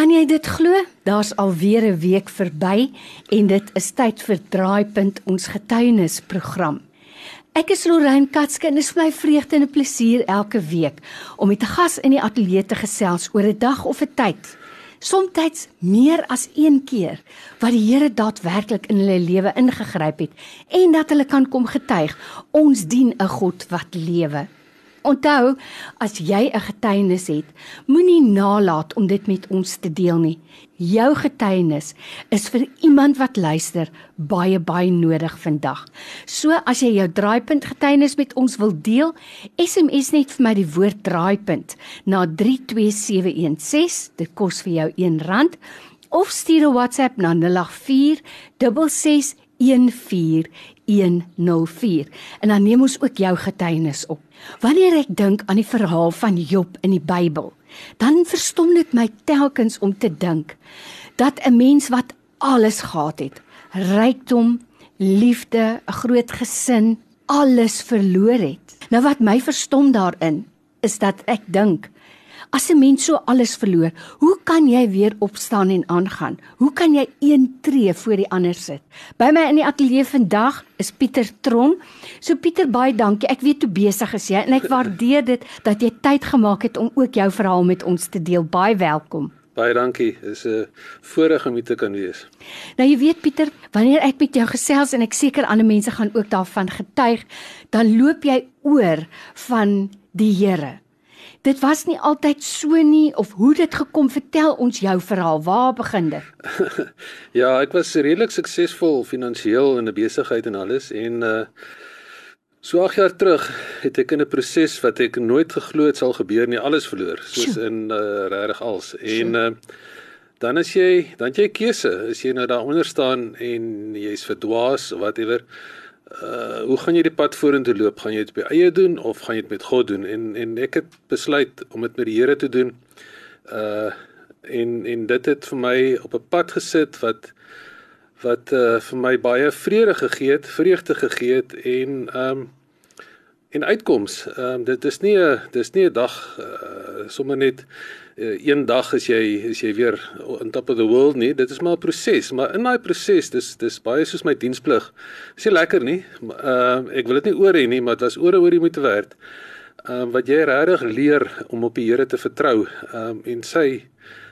Kan jy dit glo? Daar's alweer 'n week verby en dit is tyd vir Draaipunt ons getuienisprogram. Ek is Lorraine Katske en dit is my vreugde en 'n plesier elke week om met 'n gas in die ateljee te gesels oor 'n dag of 'n tyd. Somstyds meer as een keer wat die Here daadwerklik in hulle lewe ingegryp het en dat hulle kan kom getuig ons dien 'n God wat lewe. Onthou, as jy 'n getuienis het, moenie nalat om dit met ons te deel nie. Jou getuienis is vir iemand wat luister baie baie nodig vandag. So as jy jou draaipunt getuienis met ons wil deel, SMS net vir my die woord draaipunt na 32716. Dit kos vir jou R1 of stuur 'n WhatsApp na 084 66 14104 en dan neem ons ook jou getuienis op. Wanneer ek dink aan die verhaal van Job in die Bybel, dan verstom dit my telkens om te dink dat 'n mens wat alles gehad het, rykdom, liefde, 'n groot gesin, alles verloor het. Nou wat my verstom daarin is dat ek dink As 'n mens so alles verloor, hoe kan jy weer opstaan en aangaan? Hoe kan jy een tree voor die ander sit? By my in die ateljee vandag is Pieter Tron. So Pieter, baie dankie. Ek weet hoe besig is jy en ek waardeer dit dat jy tyd gemaak het om ook jou verhaal met ons te deel. Baie welkom. Baie dankie. Dit is 'n voorreg om hier te kan wees. Nou jy weet Pieter, wanneer ek met jou gesels en ek seker ander mense gaan ook daarvan getuig, dan loop jy oor van die Here dit was nie altyd so nie of hoe dit gekom vertel ons jou verhaal. Waar begin dit? Ja ek was redelik suksesvol finansiëel in 'n besigheid en alles en uh so 8 jaar terug het ek in 'n proses wat ek nooit geglo het sal gebeur nie alles verloor soos Sjoe. in uh regtig als. En uh dan as jy dan jy keuse. As jy nou daaronder staan en jy's verdwaas of whatever uh hoe gaan jy die pad vorentoe loop? Gaan jy dit by eie doen of gaan jy dit met God doen? En en ek het besluit om dit met die Here te doen. Uh en en dit het vir my op 'n pad gesit wat wat uh vir my baie vrede gegee het, vreugde gegee het en um en uitkoms. Ehm um, dit is nie 'n dis nie 'n dag uh, sommer net uh, een dag as jy as jy weer on top of the world nie. Dit is maar 'n proses, maar in daai proses dis dis baie soos my diensplig. Dis nie lekker nie. Ehm uh, ek wil dit nie oor hê nie, maar dit was ore oor die moeite werd. Ehm um, wat jy regtig leer om op die Here te vertrou ehm um, en sy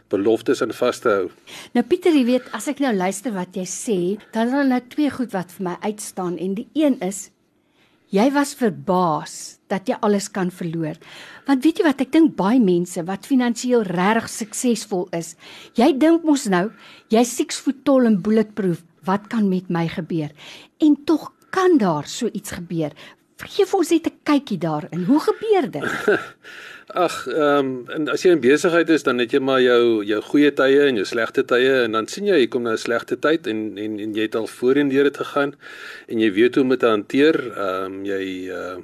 beloftes aan vas te hou. Nou Pieter, jy weet, as ek nou luister wat jy sê, dan is daar nou twee goed wat vir my uitstaan en die een is Jy was verbaas dat jy alles kan verloor. Want weet jy wat, ek dink baie mense wat finansiëel regtig suksesvol is, jy dink mos nou, jy six foot tall en bulletproof, wat kan met my gebeur? En tog kan daar so iets gebeur. Vergeef ons net 'n kykie daarin. Hoe gebeur dit? Ag, ehm um, en as jy in besigheid is, dan het jy maar jou jou goeie tye en jou slegte tye en dan sien jy jy kom na 'n slegte tyd en en en jy het al voorheen deur dit gegaan en jy weet hoe om dit te hanteer. Ehm um, jy uh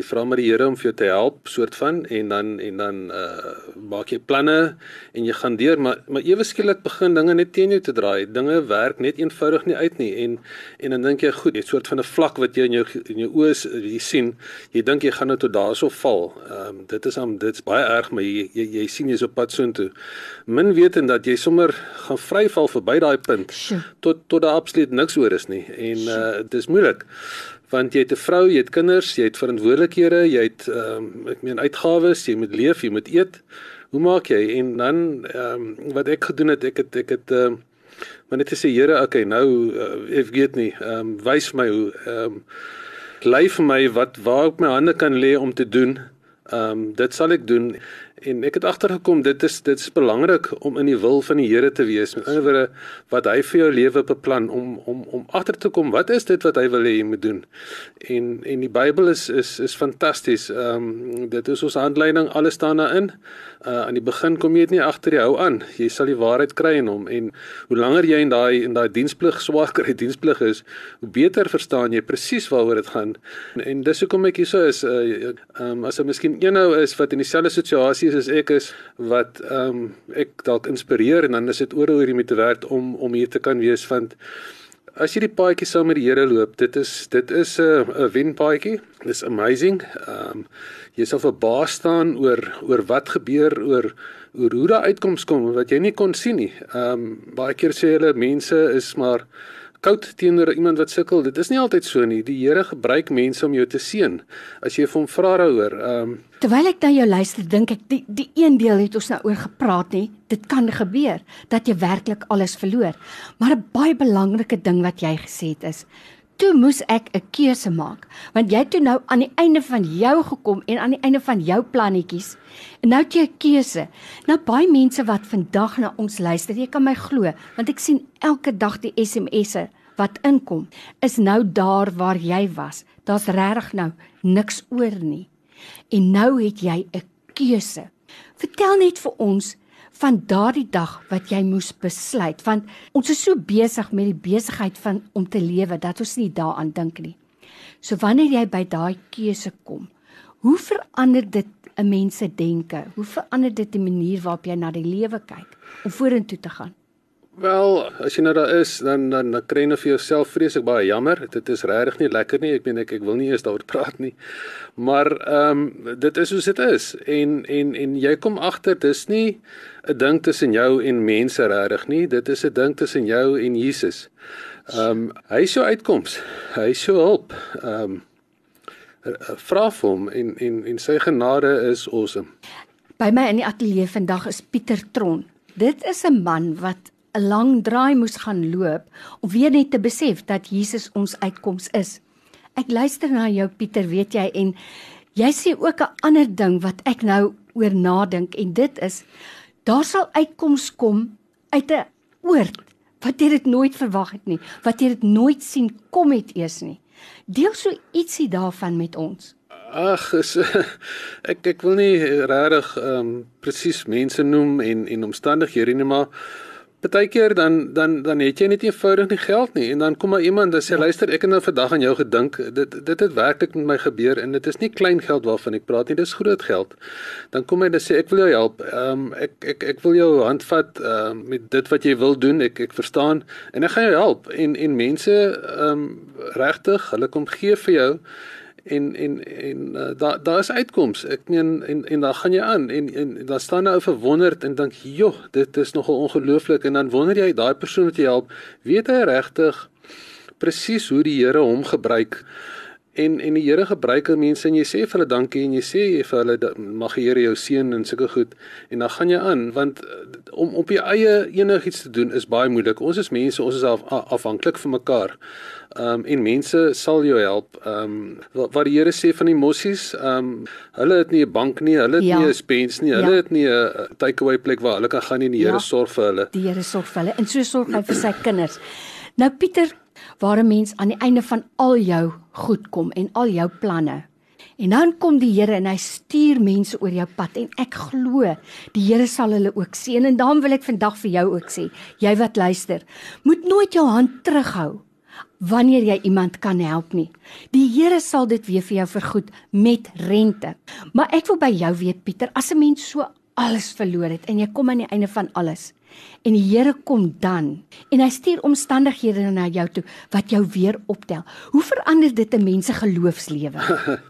jy vra maar die Here om vir jou te help soort van en dan en dan uh maak jy planne en jy gaan deur maar maar ewe skielik begin dinge net teen jou te draai. Dinge werk net eenvoudig nie uit nie en en dan dink jy goed, jy soort van 'n vlak wat jy in jou in jou oë jy sien. Jy dink jy gaan nou tot daarso val. Ehm um, dit is am dit's baie erg maar jy jy, jy sien jy's op pad soontoe. Min wetend dat jy sommer gaan vryval verby daai punt tot tot daar absoluut niks oor is nie en uh dis moeilik want jy het 'n vrou, jy het kinders, jy het verantwoordelikhede, jy het ehm um, ek meen uitgawes, jy moet leef, jy moet eet. Hoe maak jy? En dan ehm um, wat ek gedoen het, ek het ek het ehm um, maar net te sê Here, okay, nou uh, ek weet nie, ehm um, wys my hoe ehm um, lei vir my wat waar ek my hande kan lê om te doen. Ehm um, dit sal ek doen en ek het agtergekom dit is dit is belangrik om in die wil van die Here te wees. Met ander woorde wat hy vir jou lewe beplan om om om agter te kom wat is dit wat hy wil hê jy moet doen. En en die Bybel is is is fantasties. Ehm um, dit is ons handleiding alles staan daarin. Uh aan die begin kom jy dit nie agter jy hou aan. Jy sal die waarheid kry in hom en hoe langer jy in daai in daai diensplig swaar kry diensplig is, hoe beter verstaan jy presies waaroor dit gaan. En, en dis hoekom ek hier so is. Uh ehm um, as jy miskien eenou is wat in dieselfde situasie is as ek is wat ehm um, ek dalk inspireer en dan is dit oor oor die moeite werd om om hier te kan wees want As jy die paadjie saam met die Here loop, dit is dit is 'n 'n wenpaadjie. Dis amazing. Ehm um, jy sal verbaas staan oor oor wat gebeur oor oor hoe daai uitkoms kom wat jy nie kon sien nie. Ehm um, baie keer sê hulle mense is maar koud teenoor iemand wat sukkel. Dit is nie altyd so nie. Die Here gebruik mense om jou te seën as jy vir hom vra daaroor. Ehm um, Terwyl ek na jou luister, dink ek die die een deel het ons nou oor gepraat nie. Dit kan gebeur dat jy werklik alles verloor. Maar 'n baie belangrike ding wat jy gesê het is Toe moes ek 'n keuse maak, want jy het toe nou aan die einde van jou gekom en aan die einde van jou plannetjies. En nou het jy 'n keuse. Nou baie mense wat vandag na ons luister, jy kan my glo, want ek sien elke dag die SMS'e wat inkom, is nou daar waar jy was. Daar's regtig nou niks oor nie. En nou het jy 'n keuse. Vertel net vir ons van daardie dag wat jy moes besluit want ons is so besig met die besigheid van om te lewe dat ons nie daaraan dink nie. So wanneer jy by daai keuse kom, hoe verander dit 'n mens se denke? Hoe verander dit die manier waarop jy na die lewe kyk om vorentoe te gaan? Wel, as jy nou daar is, dan dan, dan kry jy nou vir jouself vreeslik baie jammer. Dit is regtig nie lekker nie. Ek meen ek ek wil nie eens daaroor praat nie. Maar ehm um, dit is hoe dit is. En en en jy kom agter dis nie 'n ding tussen jou en mense regtig nie. Dit is 'n ding tussen jou en Jesus. Ehm um, hy is jou uitkoms. Hy is jou hulp. Ehm um, vra vir hom en en en sy genade is awesome. By my in die ateljee vandag is Pieter Tron. Dit is 'n man wat 'n lang draai moes gaan loop om weer net te besef dat Jesus ons uitkoms is. Ek luister na jou Pieter, weet jy en jy sê ook 'n ander ding wat ek nou oor nadink en dit is daar sal uitkoms kom uit 'n oord wat jy dit nooit verwag het nie, wat jy dit nooit sien kom het eers nie. Deel so ietsie daarvan met ons. Ag, ek ek wil nie regtig ehm um, presies mense noem en en omstandighede nie, maar Partykeer dan dan dan het jy net eenvoudig nie geld nie en dan kom maar iemand en sê ja. luister ek het nou vandag aan jou gedink dit dit het werklik met my gebeur en dit is nie klein geld waarvan ek praat nie dis groot geld. Dan kom hy en sê ek wil jou help. Ehm um, ek ek ek wil jou handvat ehm um, met dit wat jy wil doen. Ek ek verstaan en ek gaan jou help en en mense ehm um, regtig hulle kom gee vir jou en en en uh, daar daar is uitkoms. Ek meen en en dan gaan jy aan en en dan staan jy ou verwonderd en dink, "Joh, dit is nogal ongelooflik." En dan wonder jy, daai persoon wat jy help, weet hy regtig presies hoe die Here hom gebruik? En en die Here gebruik al mense en jy sê vir hulle dankie en jy sê vir hulle mag die Here jou seën en sulke goed en dan gaan jy aan want uh, om op jou eie enigiets te doen is baie moeilik. Ons is mense, ons is af, afhanklik van mekaar. Ehm um, en mense sal jou help. Ehm um, wat, wat die Here sê van die mossies, ehm um, hulle het nie 'n bank nie, hulle het ja. nie 'n spens nie, hulle ja. het nie 'n takeaway plek waar hulle kan gaan en die Here ja. sorg vir hulle. Die Here sorg vir hulle en so sorg hy vir sy kinders. Nou Pieter, waar 'n mens aan die einde van al jou goed kom en al jou planne En dan kom die Here en hy stuur mense oor jou pad en ek glo die Here sal hulle ook seën en daarom wil ek vandag vir jou ook sê jy wat luister moet nooit jou hand terughou wanneer jy iemand kan help nie. Die Here sal dit weer vir jou vergoed met rente. Maar ek wil by jou weet Pieter, as 'n mens so alles verloor het en jy kom aan die einde van alles en die Here kom dan en hy stuur omstandighede na jou toe wat jou weer optel. Hoe verander dit 'n mens se geloofslewe?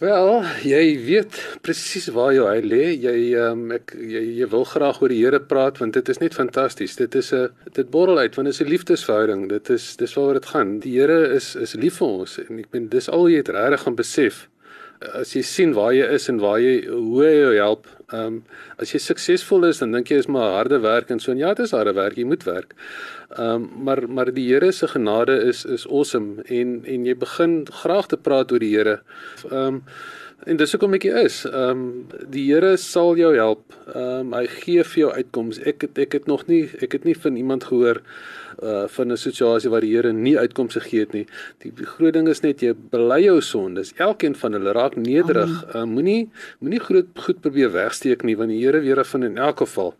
Wel, jy weet presies waar jou hy lê. Jy um, ek jy, jy wil graag oor die Here praat want dit is net fantasties. Dit is 'n dit borrel uit want dit is 'n liefdesverhouding. Dit is dis waaroor dit gaan. Die Here is is lief vir ons en ek bedoel dis al jy het regtig gaan besef as jy sien waar jy is en waar jy hoe hy jou help. Ehm um, as jy suksesvol is dan dink jy is maar harde werk en so en ja, dit is harde werk, jy moet werk. Ehm um, maar maar die Here se genade is is awesome en en jy begin graag te praat oor die Here. Ehm um, en dis hoekom ek hier is. Ehm um, die Here sal jou help. Ehm um, hy gee vir jou uitkomste. Ek het ek het nog nie ek het nie van iemand gehoor uh van 'n situasie waar die Here nie uitkomste gegee het nie. Die, die groot ding is net jy bely jou sondes. Elkeen van hulle raak nederig. Uh, moenie moenie groot goed probeer wegsteek nie want die Here weer van in elk geval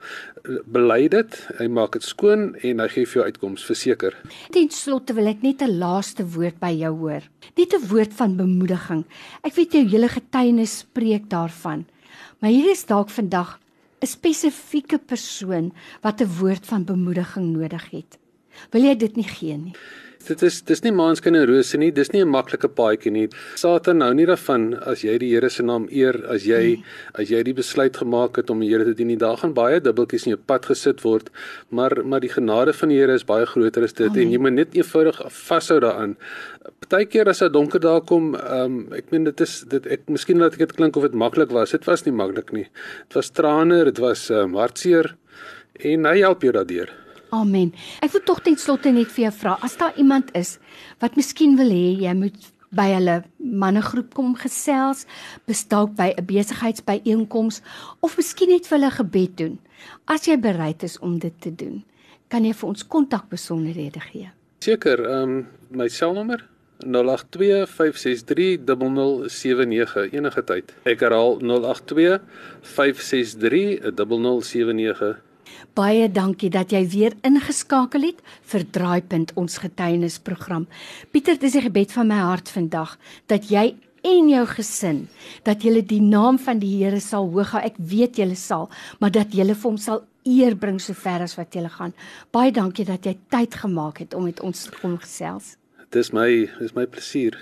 bely dit. Hy maak dit skoon en hy gee vir jou uitkomste verseker. Ten slotte wil ek net 'n laaste woord by jou hoor. Net 'n woord van bemoediging. Ek weet jou hele getuienis spreek daarvan. Maar hier is dalk vandag 'n spesifieke persoon wat 'n woord van bemoediging nodig het. Wil jy dit nie gee nie? Dit is dis nie maanskyn en rose nie, dis nie 'n maklike paadjie nie. Satan hou nie daarvan as jy die Here se naam eer, as jy nee. as jy die besluit gemaak het om die Here te dien. Daar gaan baie dubbeltjies in jou pad gesit word, maar maar die genade van die Here is baie groter as dit Amen. en jy moet net eenvoudig vashou daaraan. Partykeer as 'n donker dae kom, um, ek meen dit is dit ek miskien laat ek dit klink of dit maklik was. Dit was nie maklik nie. Dit was trane, dit was um, hartseer en hy help jou daardeur. Amen. Ek wil tog ten slotte net vir jou vra, as daar iemand is wat miskien wil hê jy moet by hulle mannegroep kom gesels, bestalk by 'n besigheidsbyeenkoms of miskien net vir hulle gebed doen. As jy bereid is om dit te doen, kan jy vir ons kontakbesonderhede gee. Seker, ehm um, my selnommer 0825630079 enige tyd. Ek herhaal 0825630079 Baie dankie dat jy weer ingeskakel het vir Draaipunt ons getuienisprogram. Pieter, dis die gebed van my hart vandag dat jy en jou gesin dat julle die naam van die Here sal hoog hou. Ek weet julle sal, maar dat julle vir hom sal eer bring so ver as wat julle gaan. Baie dankie dat jy tyd gemaak het om met ons te kom gesels. Dis my dis my plesier.